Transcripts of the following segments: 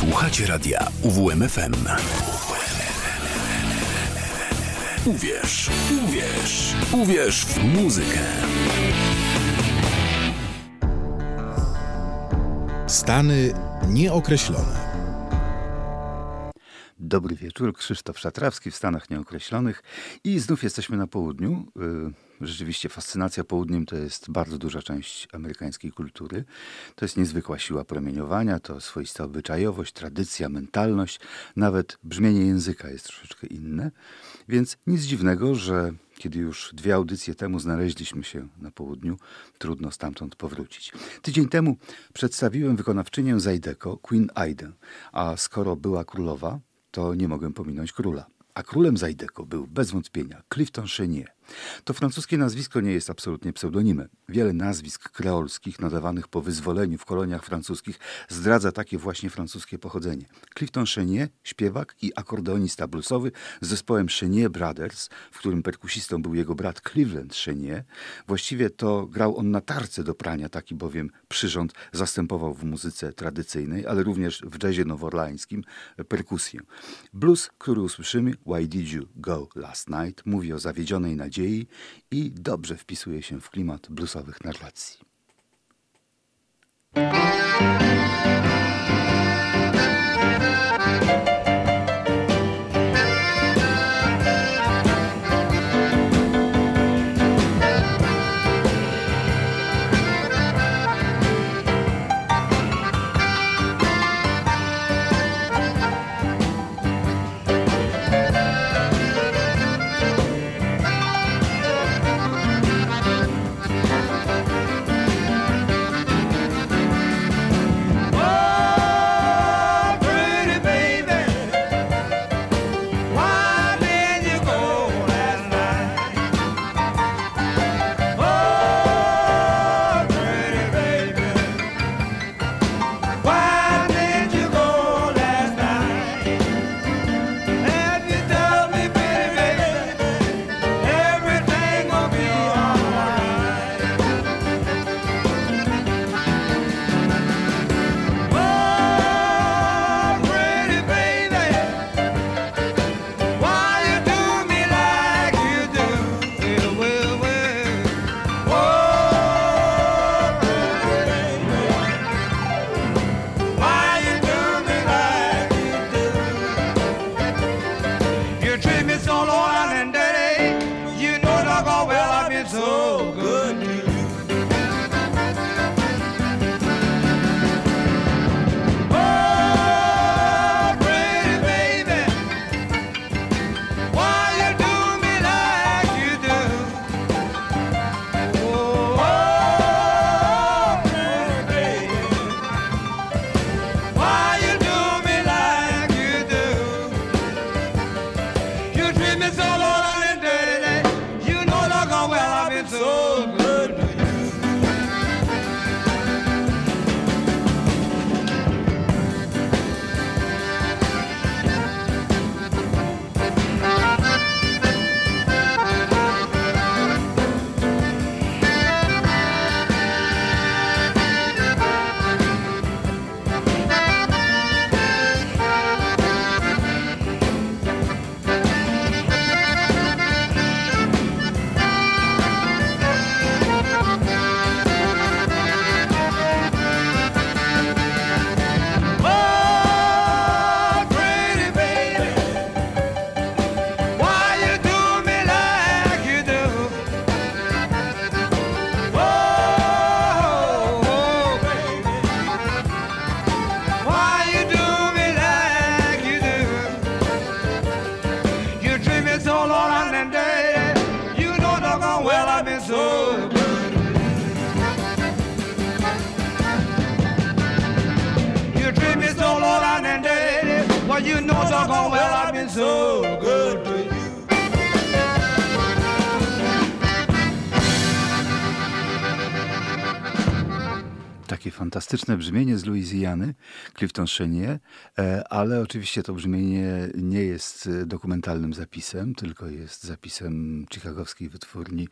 Słuchacie radia UWMFM. Uwierz, uwierz, uwierz w muzykę. Stany nieokreślone. Dobry wieczór, Krzysztof Szatrawski w Stanach Nieokreślonych i znów jesteśmy na południu. Y, rzeczywiście fascynacja południem to jest bardzo duża część amerykańskiej kultury. To jest niezwykła siła promieniowania, to swoista obyczajowość, tradycja, mentalność, nawet brzmienie języka jest troszeczkę inne. Więc nic dziwnego, że kiedy już dwie audycje temu znaleźliśmy się na południu, trudno stamtąd powrócić. Tydzień temu przedstawiłem wykonawczynię Zajdeko, Queen Aiden, a skoro była królowa, to nie mogłem pominąć króla. A królem Zajdeko był bez wątpienia Clifton Chenier. To francuskie nazwisko nie jest absolutnie pseudonimem. Wiele nazwisk kreolskich nadawanych po wyzwoleniu w koloniach francuskich zdradza takie właśnie francuskie pochodzenie. Clifton Chenier, śpiewak i akordeonista bluesowy z zespołem Chenier Brothers, w którym perkusistą był jego brat Cleveland Chenier. Właściwie to grał on na tarce do prania, taki bowiem przyrząd zastępował w muzyce tradycyjnej, ale również w jazzie noworlańskim perkusję. Blues, który usłyszymy, Why Did You Go Last Night, mówi o zawiedzionej nadziei nadziei i dobrze wpisuje się w klimat bluesowych narracji. Fantastyczne brzmienie z Luizjany, Clifton Chenier, e, ale oczywiście to brzmienie nie jest dokumentalnym zapisem, tylko jest zapisem chicagowskiej wytwórni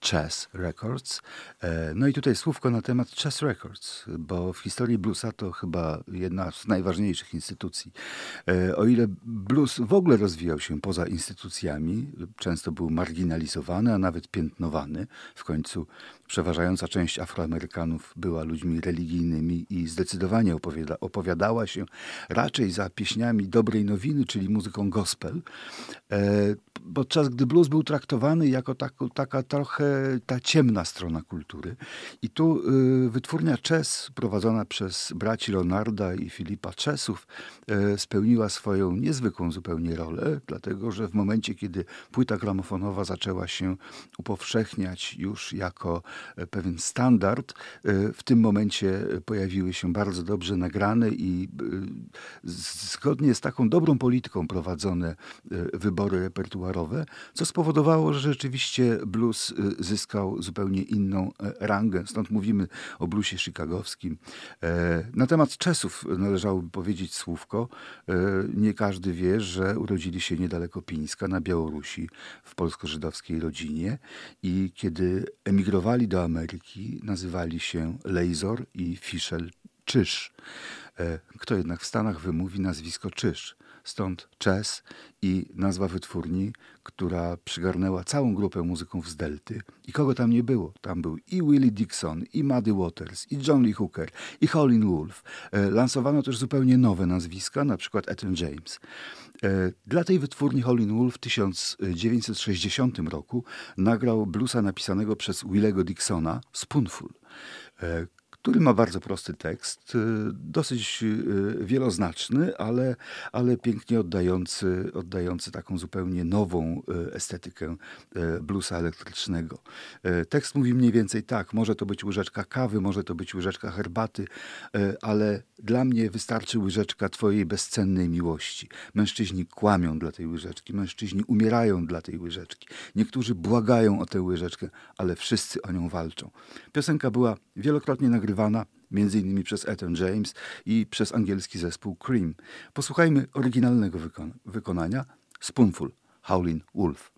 Chess Records. E, no i tutaj słówko na temat Chess Records, bo w historii bluesa to chyba jedna z najważniejszych instytucji. E, o ile blues w ogóle rozwijał się poza instytucjami, często był marginalizowany, a nawet piętnowany. W końcu przeważająca część Afroamerykanów była ludźmi religijnymi i zdecydowanie opowiada, opowiadała się raczej za pieśniami dobrej nowiny, czyli muzyką gospel, e, podczas gdy blues był traktowany jako taka, taka trochę ta ciemna strona kultury. I tu y, wytwórnia Chess, prowadzona przez braci Leonarda i Filipa Chessów, y, spełniła swoją niezwykłą zupełnie rolę, dlatego że w momencie, kiedy płyta gramofonowa zaczęła się upowszechniać już jako e, pewien standard, y, w tym momencie pojawiły się bardzo dobrze nagrane i zgodnie z taką dobrą polityką prowadzone wybory repertuarowe, co spowodowało, że rzeczywiście blues zyskał zupełnie inną e, rangę. Stąd mówimy o bluesie chicagowskim. E, na temat Czesów należałoby powiedzieć słówko. E, nie każdy wie, że urodzili się niedaleko Pińska na Białorusi w polsko-żydowskiej rodzinie i kiedy emigrowali do Ameryki, nazywali się Lejzor i Fischel Czyż. Kto jednak w Stanach wymówi nazwisko Czyż? Stąd Chess i nazwa wytwórni, która przygarnęła całą grupę muzyków z Delty. I kogo tam nie było? Tam był i Willie Dixon, i Muddy Waters, i John Lee Hooker, i Howlin Wolf. E, lansowano też zupełnie nowe nazwiska, na przykład Ethan James. E, dla tej wytwórni Howlin Wolf w 1960 roku nagrał bluesa napisanego przez Willego Dixona Spoonful e, który ma bardzo prosty tekst, y, dosyć y, wieloznaczny, ale, ale pięknie oddający, oddający taką zupełnie nową y, estetykę bluesa elektrycznego. Tekst mówi mniej więcej tak, może to być łyżeczka kawy, może to być łyżeczka herbaty, ale dla mnie wystarczy łyżeczka twojej bezcennej miłości. Mężczyźni kłamią dla tej łyżeczki, mężczyźni umierają dla tej łyżeczki. Niektórzy błagają o tę łyżeczkę, ale wszyscy o nią walczą. Piosenka była wielokrotnie nagrywana, między innymi przez Ethan James i przez angielski zespół Cream. Posłuchajmy oryginalnego wykon wykonania Spoonful, Howlin' Wolf.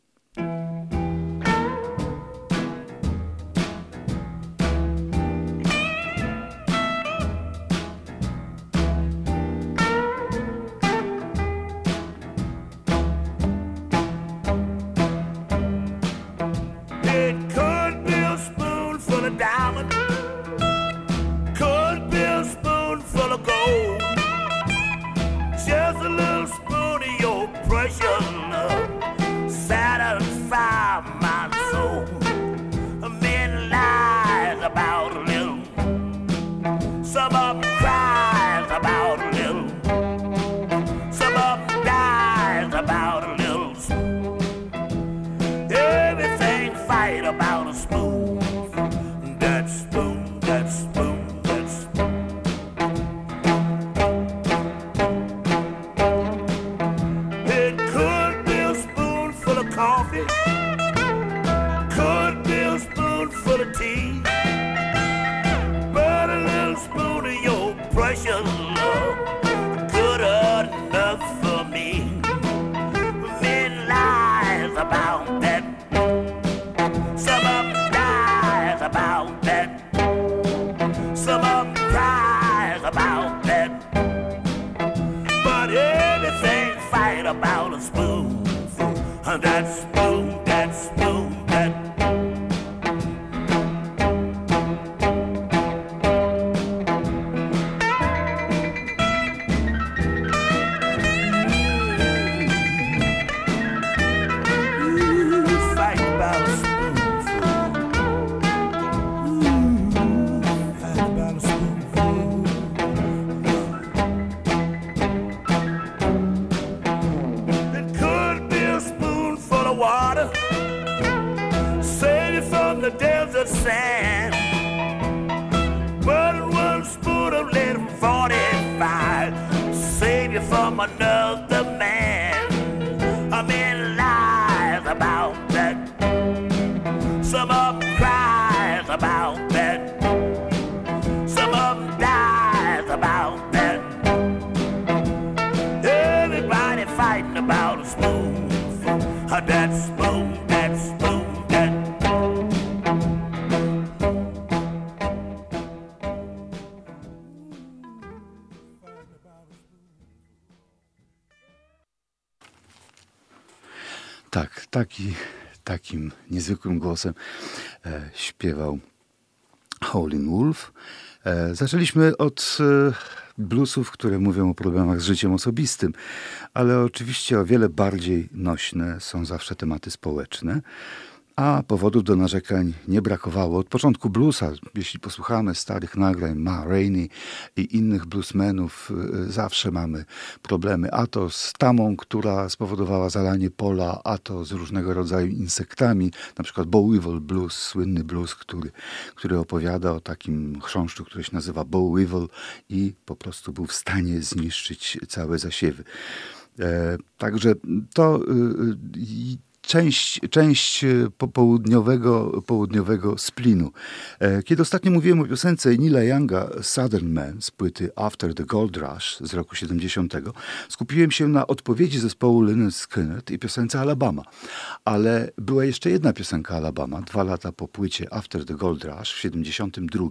sand. But one spoon of little 45 save you from another. Taki, takim niezwykłym głosem e, śpiewał Howlin' Wolf. E, zaczęliśmy od e, bluesów, które mówią o problemach z życiem osobistym, ale oczywiście o wiele bardziej nośne są zawsze tematy społeczne a powodów do narzekań nie brakowało. Od początku bluesa, jeśli posłuchamy starych nagrań Ma Rainey i innych bluesmenów, y, zawsze mamy problemy. A to z tamą, która spowodowała zalanie pola, a to z różnego rodzaju insektami, na przykład Bowievil Blues, słynny blues, który, który opowiada o takim chrząszczu, który się nazywa Bowievil i po prostu był w stanie zniszczyć całe zasiewy. E, także to y, część, część e, południowego, południowego splinu. E, kiedy ostatnio mówiłem o piosence Nila Younga Southern Man z płyty After the Gold Rush z roku 70, skupiłem się na odpowiedzi zespołu Lynyrd Skynyrd i piosence Alabama. Ale była jeszcze jedna piosenka Alabama. Dwa lata po płycie After the Gold Rush w 72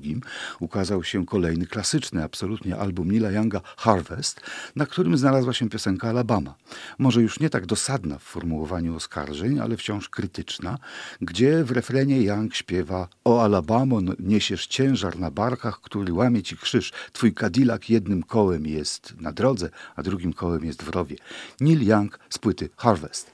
ukazał się kolejny klasyczny absolutnie album Nila Younga Harvest, na którym znalazła się piosenka Alabama. Może już nie tak dosadna w formułowaniu oskarżeń, ale wciąż krytyczna, gdzie w refrenie Young śpiewa O Alabamo, niesiesz ciężar na barkach, który łamie ci krzyż. Twój Cadillac jednym kołem jest na drodze, a drugim kołem jest w rowie. Neil Young z płyty Harvest.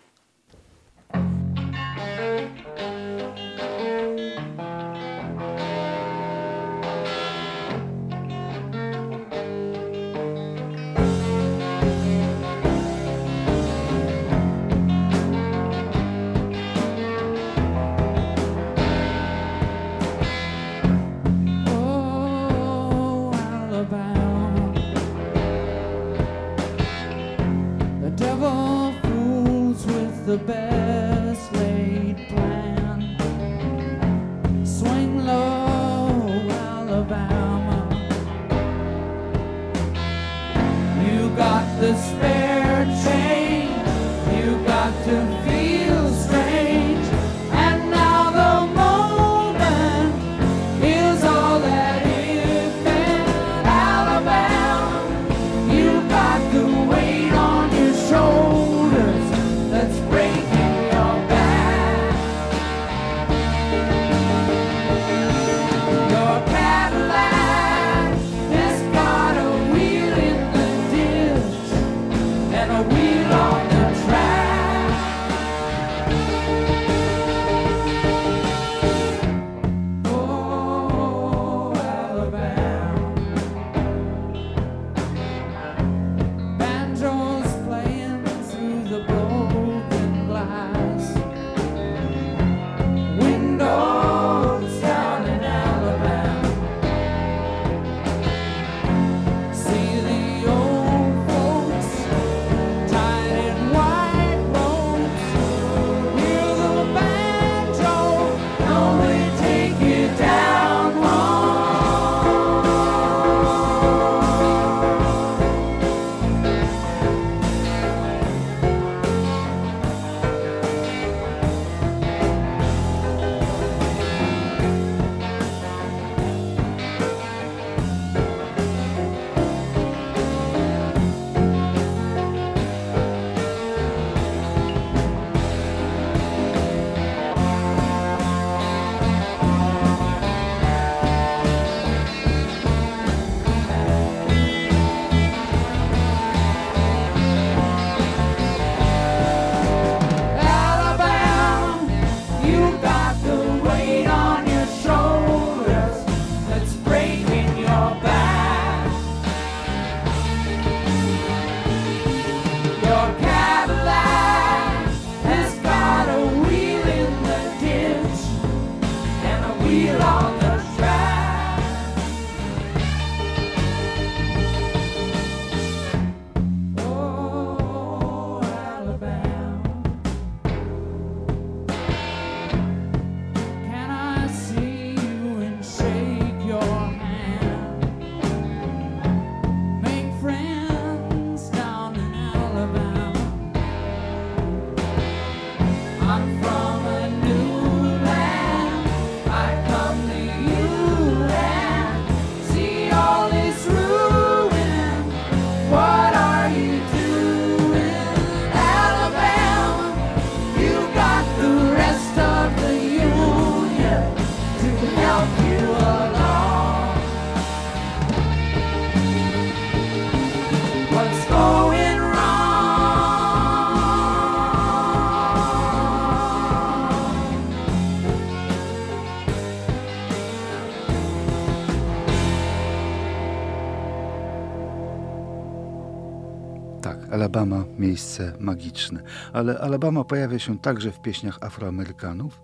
Alabama, miejsce magiczne. Ale Alabama pojawia się także w pieśniach Afroamerykanów.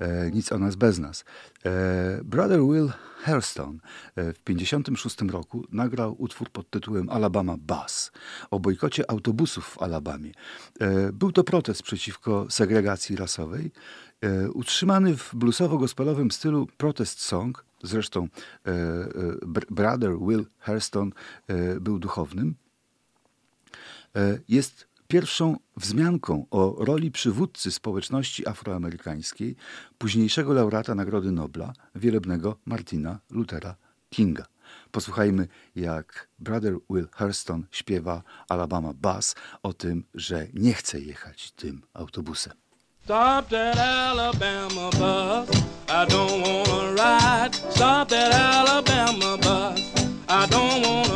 E, nic o nas bez nas. E, Brother Will Hairston e, w 1956 roku nagrał utwór pod tytułem Alabama Bus o bojkocie autobusów w Alabamie. E, był to protest przeciwko segregacji rasowej. E, utrzymany w bluesowo-gospelowym stylu protest song, zresztą Brother Will Hairston był duchownym, jest pierwszą wzmianką o roli przywódcy społeczności afroamerykańskiej, późniejszego laureata Nagrody Nobla, wielebnego Martina Luthera Kinga. Posłuchajmy, jak Brother Will Hurston śpiewa Alabama Bass o tym, że nie chce jechać tym autobusem. Stop that Alabama bus. I don't wanna ride. Stop that Alabama bus. I don't wanna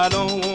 I don't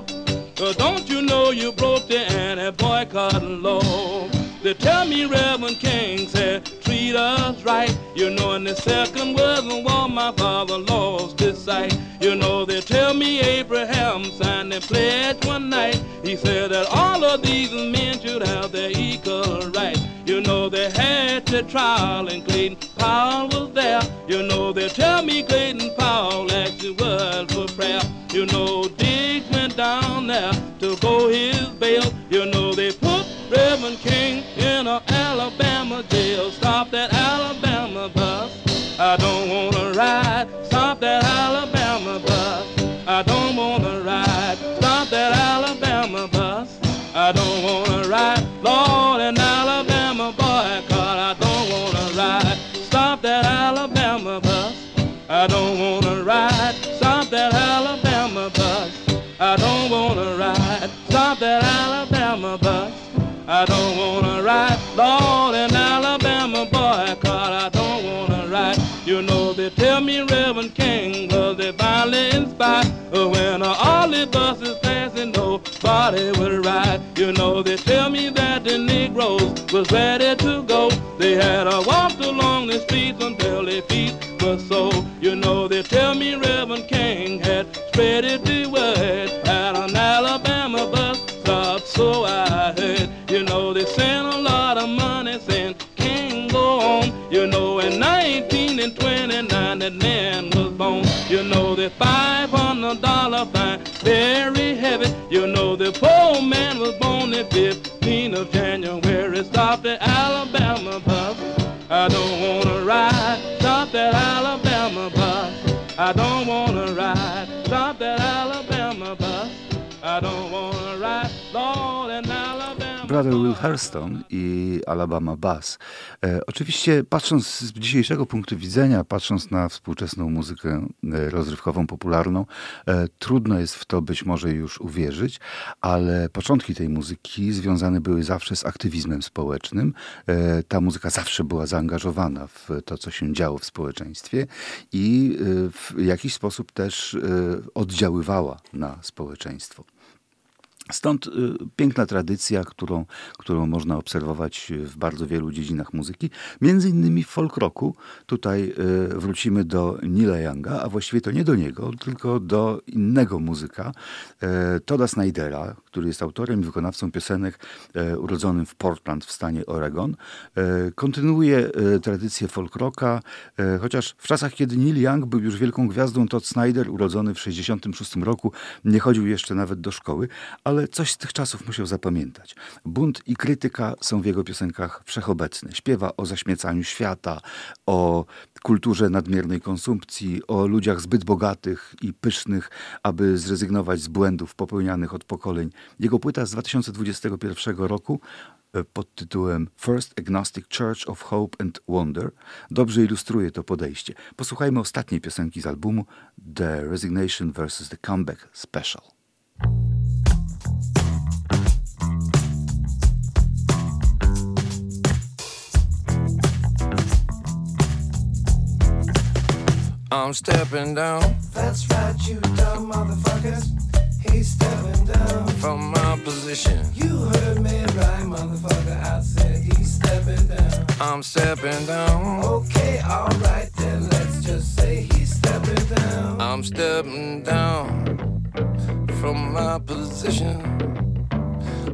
thought. Uh, don't you know you broke the anti-boycott law? They tell me Reverend King said, treat us right. You know, in the second World War, my father lost his sight. You know, they tell me Abraham signed the pledge one night. He said that all of these men should have their equal right. You know, they had the trial and Clayton Powell was there. You know, they tell me Clayton Powell actually was for prayer. You know, down there to go his bail. You know, they put Reverend King in a Alabama jail. Stop that Alabama bus. I don't wanna nobody would ride. You know they tell me that the Negroes was ready to go. They had a walked along the streets until their feet were so. You know they tell me Reverend King had spread it don't wanna ride. Stop that Alabama bus. I don't wanna ride. Brother Will Hurston i Alabama Bass. E, oczywiście patrząc z dzisiejszego punktu widzenia, patrząc na współczesną muzykę e, rozrywkową, popularną, e, trudno jest w to być może już uwierzyć, ale początki tej muzyki związane były zawsze z aktywizmem społecznym. E, ta muzyka zawsze była zaangażowana w to, co się działo w społeczeństwie i e, w jakiś sposób też e, oddziaływała na społeczeństwo. Stąd y, piękna tradycja, którą, którą można obserwować w bardzo wielu dziedzinach muzyki, między innymi w folk rocku. Tutaj y, wrócimy do Nila Younga, a właściwie to nie do niego, tylko do innego muzyka, y, Toda Snydera, który jest autorem i wykonawcą piosenek urodzonym w Portland w stanie Oregon. Kontynuuje tradycję folk rocka, chociaż w czasach, kiedy Neil Young był już wielką gwiazdą, Todd Snyder, urodzony w 1966 roku, nie chodził jeszcze nawet do szkoły, ale ale coś z tych czasów musiał zapamiętać. Bunt i krytyka są w jego piosenkach wszechobecne. Śpiewa o zaśmiecaniu świata, o kulturze nadmiernej konsumpcji, o ludziach zbyt bogatych i pysznych, aby zrezygnować z błędów popełnianych od pokoleń. Jego płyta z 2021 roku e, pod tytułem First Agnostic Church of Hope and Wonder dobrze ilustruje to podejście. Posłuchajmy ostatniej piosenki z albumu The Resignation vs. The Comeback Special. I'm stepping down. That's right, you dumb motherfuckers. He's stepping down from my position. You heard me right, motherfucker. I said he's stepping down. I'm stepping down. Okay, alright then. Let's just say he's stepping down. I'm stepping down from my position.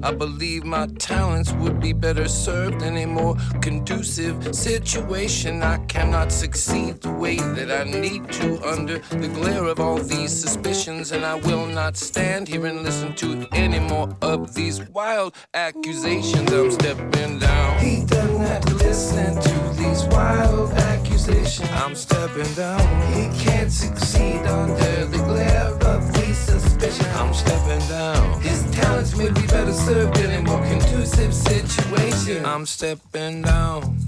I believe my talents would be better served in a more conducive situation. I cannot succeed the way that I need to under the glare of all these suspicions, and I will not stand here and listen to any more of these wild accusations. I'm stepping down. He doesn't have to listen to these wild accusations. I'm stepping down. He can't succeed under the glare of these I'm stepping down. His talents may be better served in a more conducive situation. I'm stepping down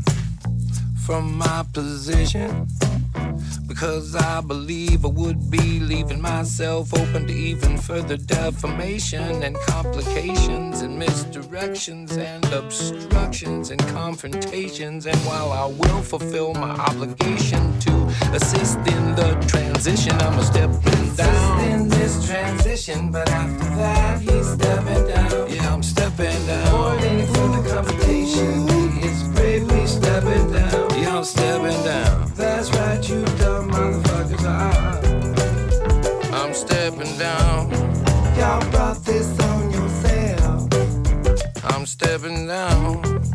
from my position because I believe I would be leaving myself open to even further defamation and complications and misdirections and obstructions and confrontations. And while I will fulfill my obligation to assist in the transition, I'm a stepping down. in this transition, but after that, he's stepping down. Yeah, I'm stepping down. More any further confrontation, he is bravely stepping down. Yeah, I'm stepping down. That's right, you dumb motherfuckers are. I'm stepping down. Y'all brought this on yourself. I'm stepping down.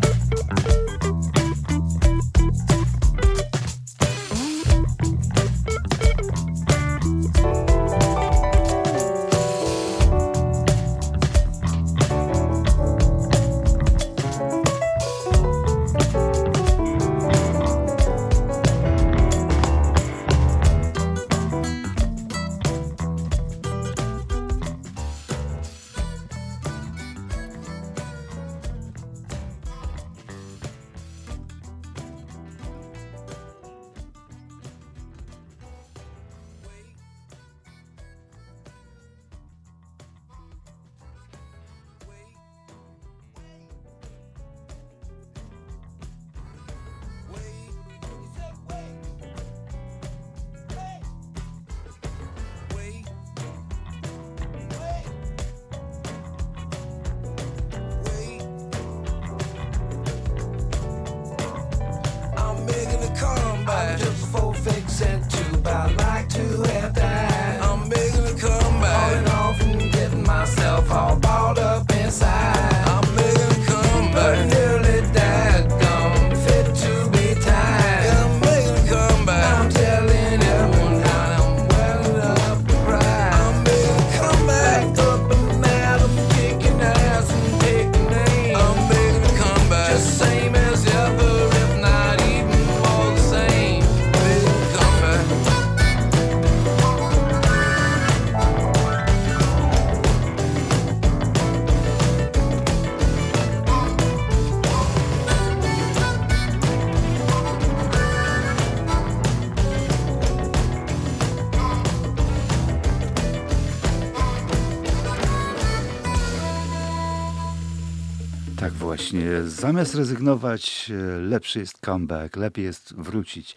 Właśnie. Zamiast rezygnować, e, lepszy jest comeback, lepiej jest wrócić.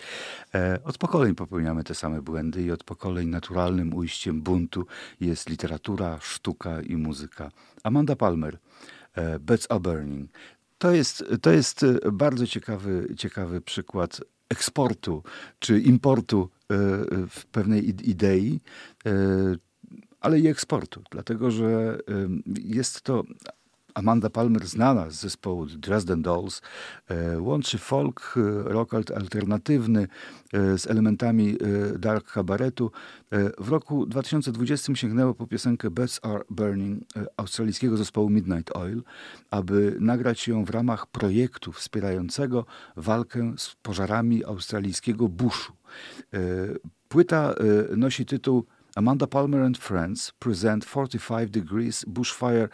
E, od pokoleń popełniamy te same błędy i od pokoleń naturalnym ujściem buntu jest literatura, sztuka i muzyka. Amanda Palmer, e, Beds Are Burning. To jest, to jest bardzo ciekawy, ciekawy przykład eksportu czy importu w pewnej idei, ale i eksportu, dlatego że jest to Amanda Palmer, znana z zespołu Dresden Dolls, e, łączy folk, e, rock alternatywny e, z elementami dark kabaretu. W roku 2020 sięgnęło po piosenkę Beds Are Burning australijskiego zespołu Midnight Oil, aby nagrać ją w ramach projektu wspierającego walkę z pożarami australijskiego buszu. Płyta nosi tytuł Amanda Palmer and Friends present 45 Degrees Bushfire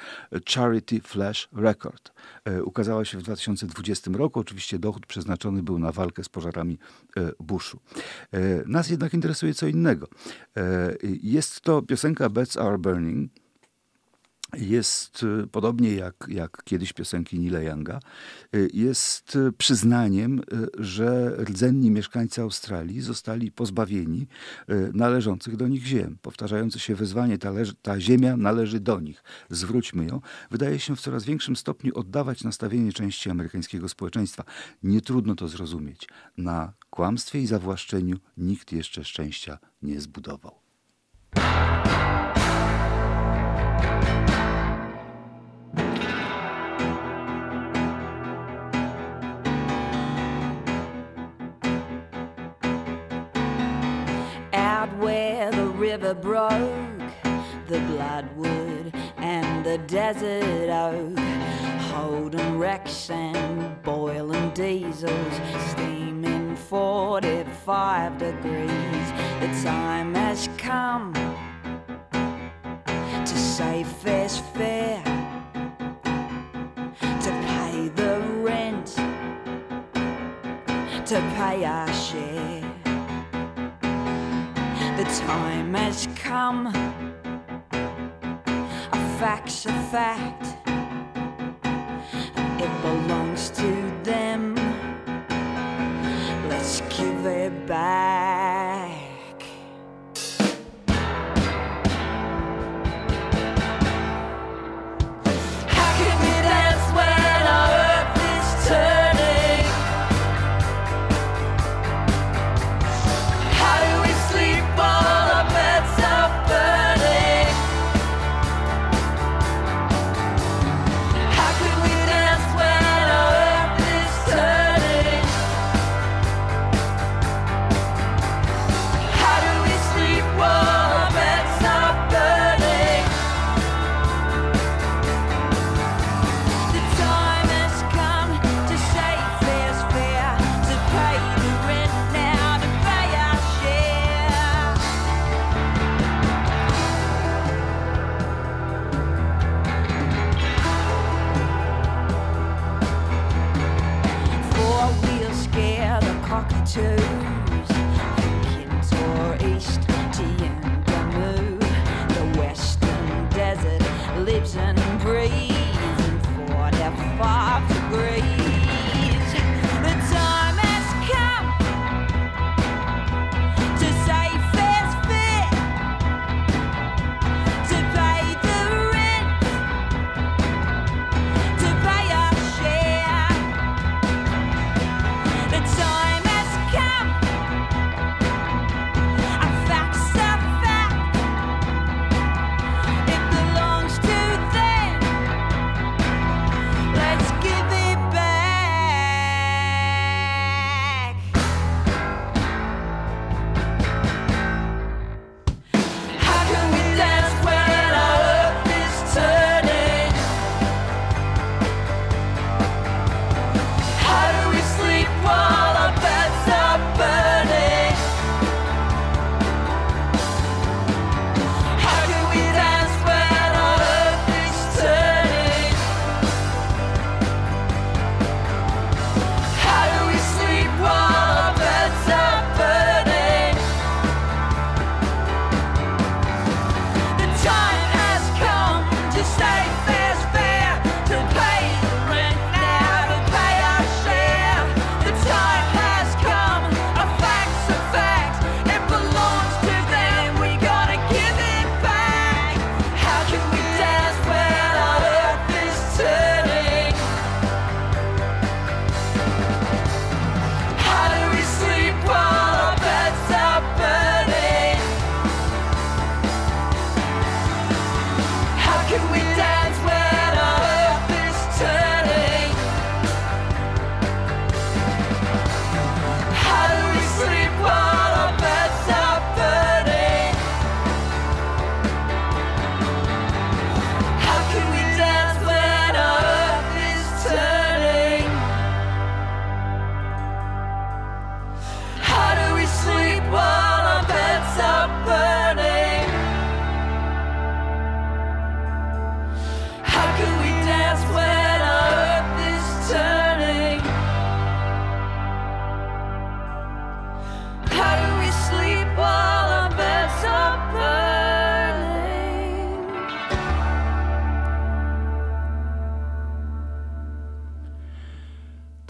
Charity Flash Record. E, ukazała się w 2020 roku. Oczywiście dochód przeznaczony był na walkę z pożarami e, buszu. E, nas jednak interesuje co innego. Jest to piosenka Beds Are Burning, jest y, podobnie jak, jak kiedyś piosenki Nila Younga, y, jest y, przyznaniem, że rdzenni mieszkańcy Australii zostali pozbawieni należących do nich ziem. Powtarzające się wezwanie, ta, ta ziemia należy do nich, zwróćmy ją, wydaje się w coraz większym stopniu oddawać nastawienie części amerykańskiego społeczeństwa. Nie trudno to zrozumieć. Na kłamstwie i zawłaszczeniu nikt jeszcze szczęścia nie zbudował. River broke, the bloodwood and the desert oak, holding wrecks and boiling diesels, steaming 45 degrees. The time has come to say fair's fair, to pay the rent, to pay our share time has come. A fact's a fact, it belongs to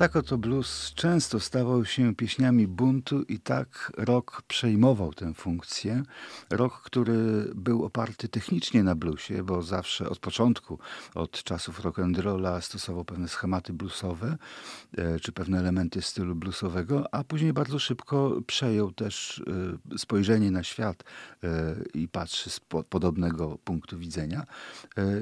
Tak oto blues często stawał się pieśniami buntu i tak rock przejmował tę funkcję. Rock, który był oparty technicznie na bluesie, bo zawsze od początku, od czasów rock and rolla stosował pewne schematy bluesowe, e, czy pewne elementy stylu bluesowego, a później bardzo szybko przejął też e, spojrzenie na świat e, i patrzy z podobnego punktu widzenia.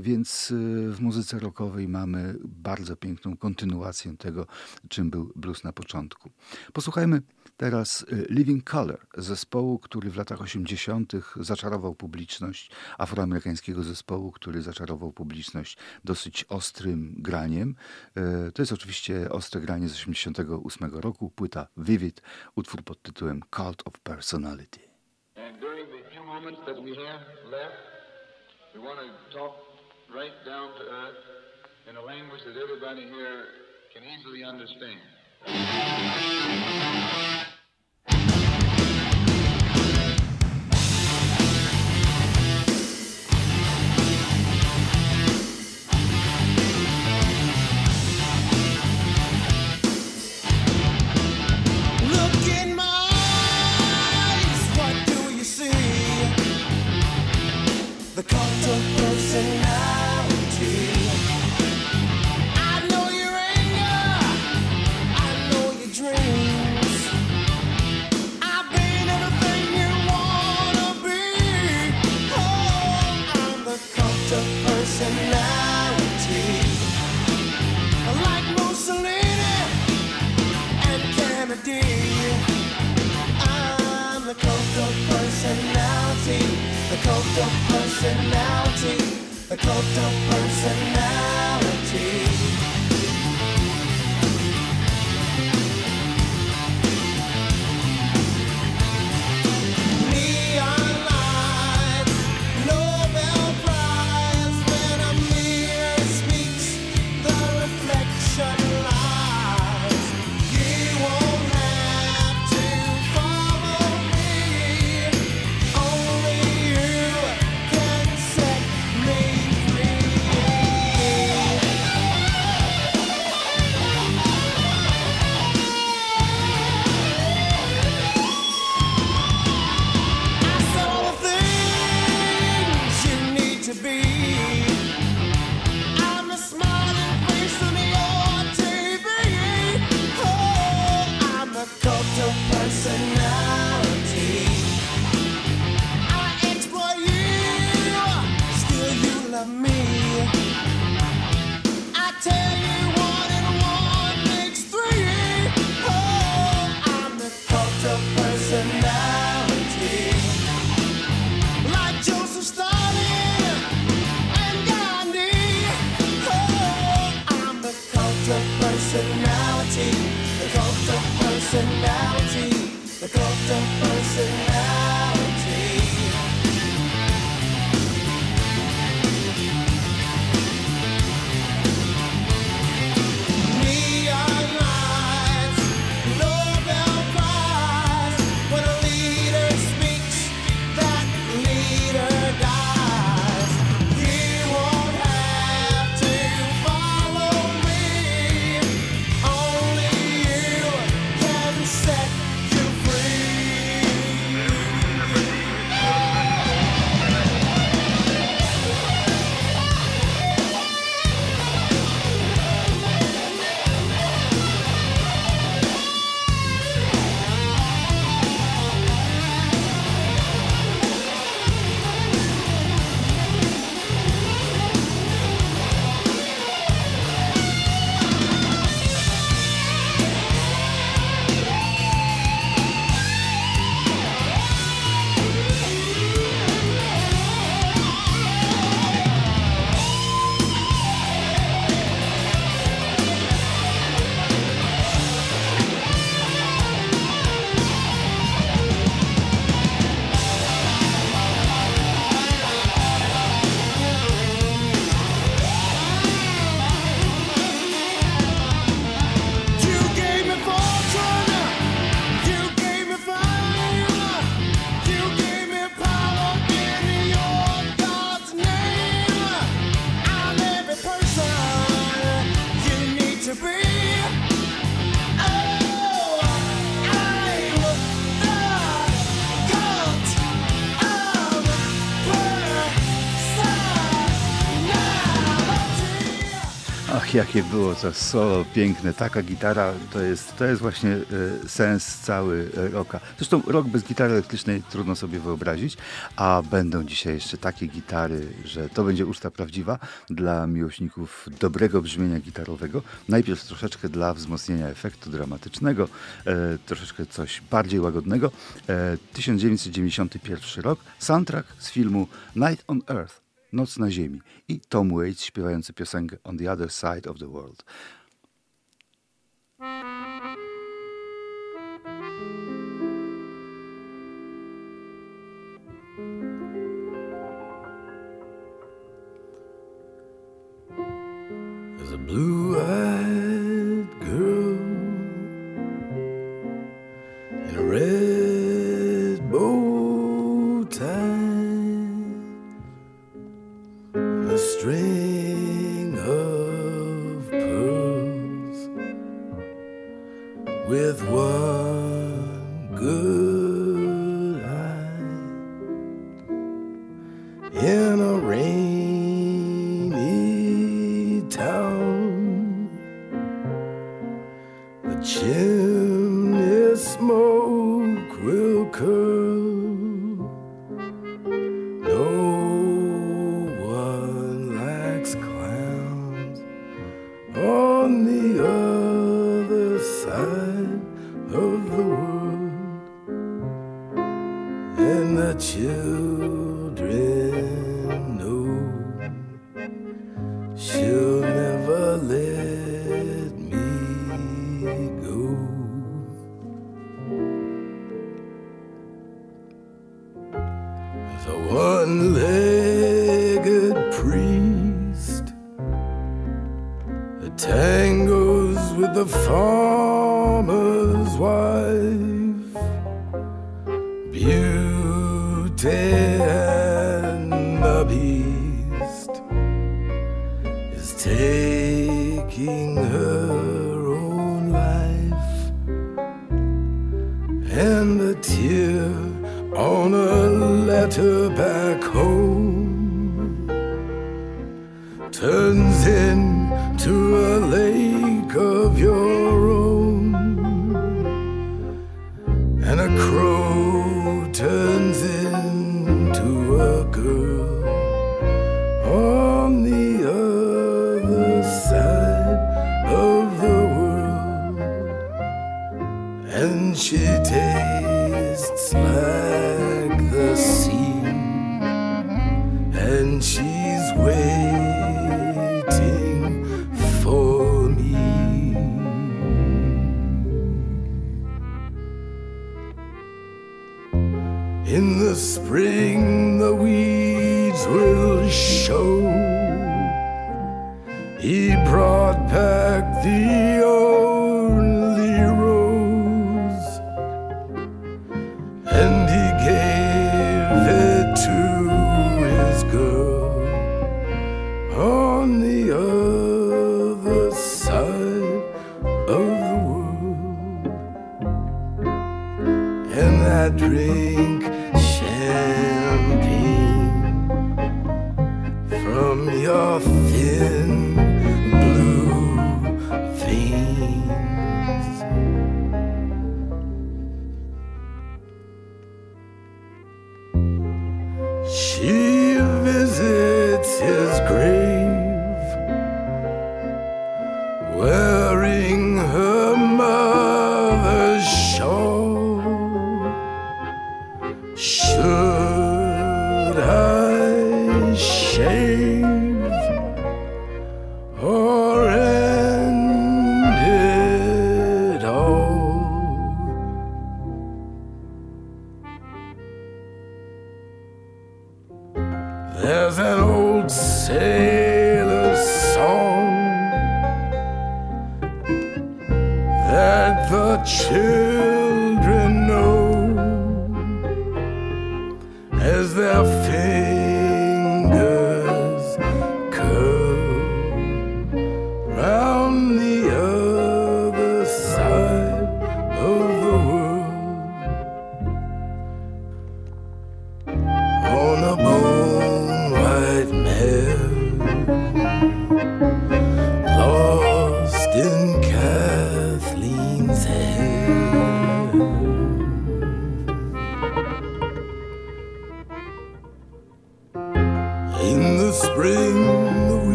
Więc w muzyce rockowej mamy bardzo piękną kontynuację tego, czym był blues na początku. Posłuchajmy teraz y, Living Color, zespołu, który w latach 80. zaczarował publiczność, afroamerykańskiego zespołu, który zaczarował publiczność dosyć ostrym graniem. Y, to jest oczywiście ostre granie z 88 roku, płyta Vivid, utwór pod tytułem Cult of Personality. We want to talk right down to earth in a language that everybody here can easily understand. Looking what do you see The cult of personality. jakie było to solo piękne, taka gitara, to jest, to jest właśnie e, sens cały e, rocka. Zresztą rok bez gitary elektrycznej trudno sobie wyobrazić, a będą dzisiaj jeszcze takie gitary, że to będzie uczta prawdziwa dla miłośników dobrego brzmienia gitarowego. Najpierw troszeczkę dla wzmocnienia efektu dramatycznego, e, troszeczkę coś bardziej łagodnego. E, 1991 rok, soundtrack z filmu Night on Earth Noc na Ziemi i Tom Waits śpiewający piosenkę On the Other Side of the World. The blue from your fin.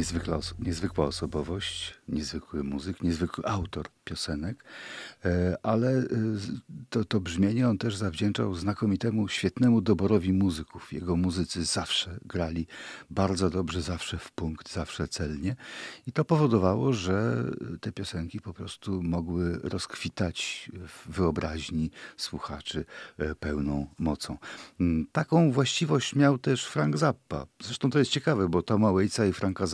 Niezwykła, oso- niezwykła osobowość, niezwykły muzyk, niezwykły autor piosenek, e, ale e, to, to brzmienie on też zawdzięczał znakomitemu, świetnemu doborowi muzyków. Jego muzycy zawsze grali bardzo dobrze, zawsze w punkt, zawsze celnie i to powodowało, że te piosenki po prostu mogły rozkwitać w wyobraźni słuchaczy e, pełną mocą. Mm, Taką właściwość miał też Frank Zappa. Zresztą to jest ciekawe, bo Toma Waitsa i Franka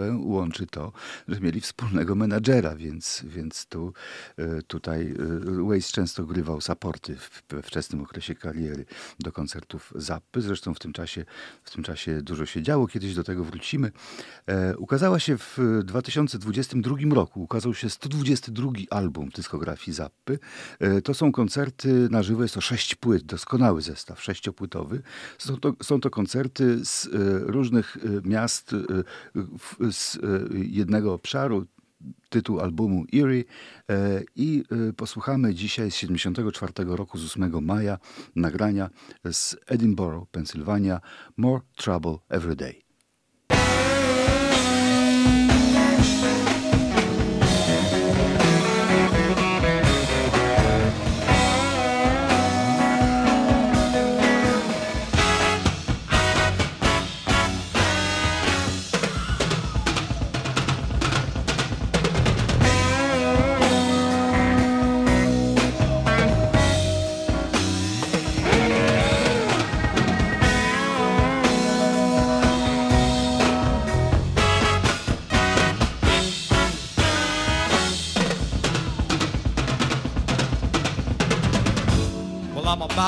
Zappę łączy to, że mieli wspólnego menadżera, więc, więc tu, e, tutaj e, Waits często grywał supporty we wczesnym okresie kariery do koncertów Zappy. Zresztą w tym czasie, w tym czasie dużo się działo, kiedyś do tego wrócimy. E, Ukazała się w 2022 roku, ukazał się 122 album dyskografii Zappy. To są koncerty na żywo, jest to sześć płyt, doskonały zestaw, sześciopłytowy. Są to, są to koncerty z różnych miast, z e, jednego obszaru, tytuł albumu Erie e, i e, posłuchamy dzisiaj z 74 roku, z 8 maja, nagrania z Edinburgh, Pennsylvania, More Trouble Every Day.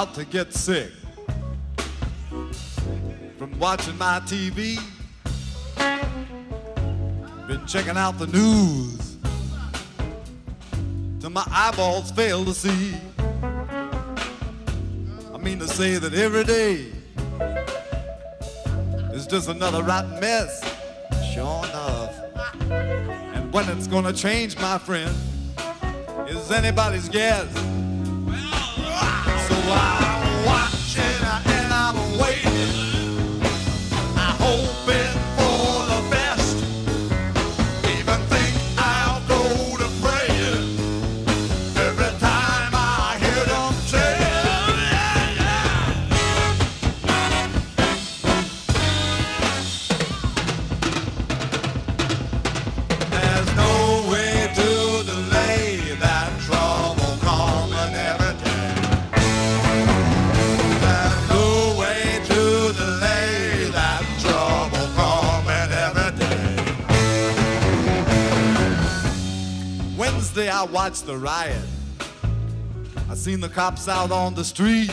About to get sick from watching my TV. Been checking out the news till my eyeballs fail to see. I mean to say that every day is just another rotten mess. Sure enough. And when it's gonna change, my friend, is anybody's guess wow. Watched the riot. I seen the cops out on the street.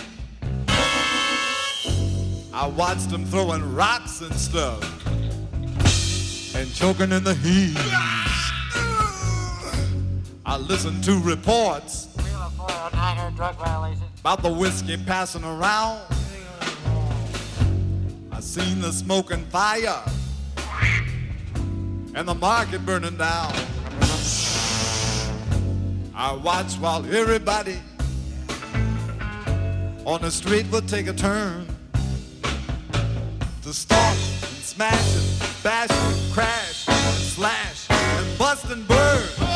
I watched them throwing rocks and stuff and choking in the heat. I listened to reports about the whiskey passing around. I seen the smoke and fire and the market burning down. I watched while everybody on the street would take a turn to stalk and smash and bash and crash and slash and bust and burn.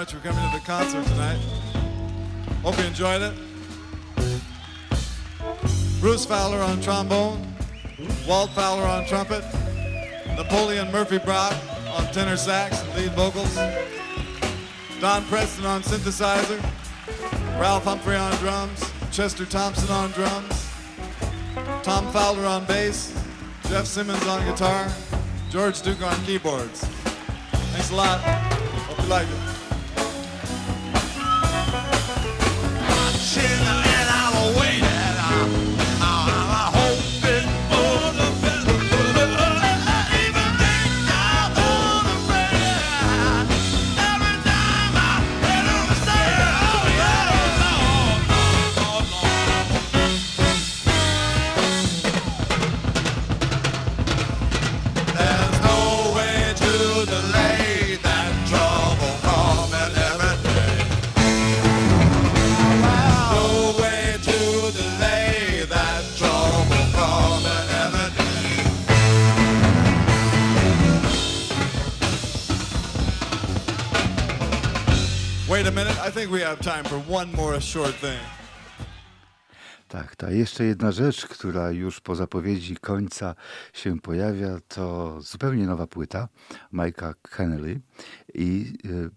Much for coming to the concert tonight. Hope you enjoyed it. Bruce Fowler on trombone, Walt Fowler on trumpet, Napoleon Murphy Brock on tenor sax and lead vocals, Don Preston on synthesizer, Ralph Humphrey on drums, Chester Thompson on drums, Tom Fowler on bass, Jeff Simmons on guitar, George Duke on keyboards. Thanks a lot. Hope you like it. Russian think we have time for one more short thing. Tak, ta jeszcze jedna rzecz, która już po zapowiedzi końca się pojawia, to zupełnie nowa płyta Mike'a Kennelly i y,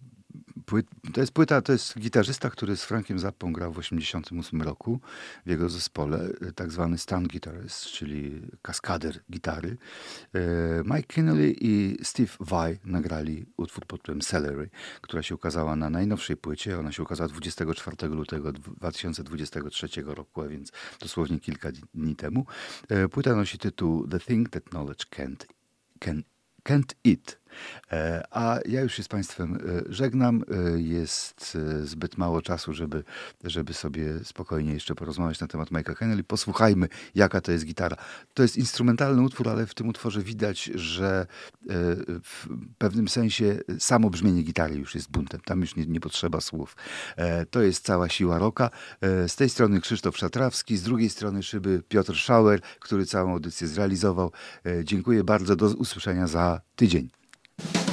to jest płyta, to jest gitarzysta, który z Frankiem Zappą grał w 1988 roku w jego zespole, y, tak zwany stand guitarist, czyli kaskader gitary. Y, Mike Kennelly i Steve Vai nagrali utwór pod tytułem Celery, która się ukazała na najnowszej płycie. Ona się ukazała 24 lutego 2023 roku, a więc dosłownie kilka dni temu. E, Płyta nosi tytuł The Thing That Knowledge Can't, can, can't Eat. E, A ja już się z Państwem e, żegnam. E, Jest zbyt mało czasu, żeby, żeby sobie spokojnie jeszcze porozmawiać na temat Mike'a Kennelly. Posłuchajmy, jaka to jest gitara. To jest instrumentalny utwór, ale w tym utworze widać, że w pewnym sensie samo brzmienie gitary już jest buntem. Tam już nie, nie potrzeba słów. To jest cała siła rocka. E, Z tej strony Krzysztof Szatrawski, z drugiej strony szyby Piotr Schauer, który całą audycję zrealizował. Dziękuję bardzo. Do usłyszenia za tydzień. Bye.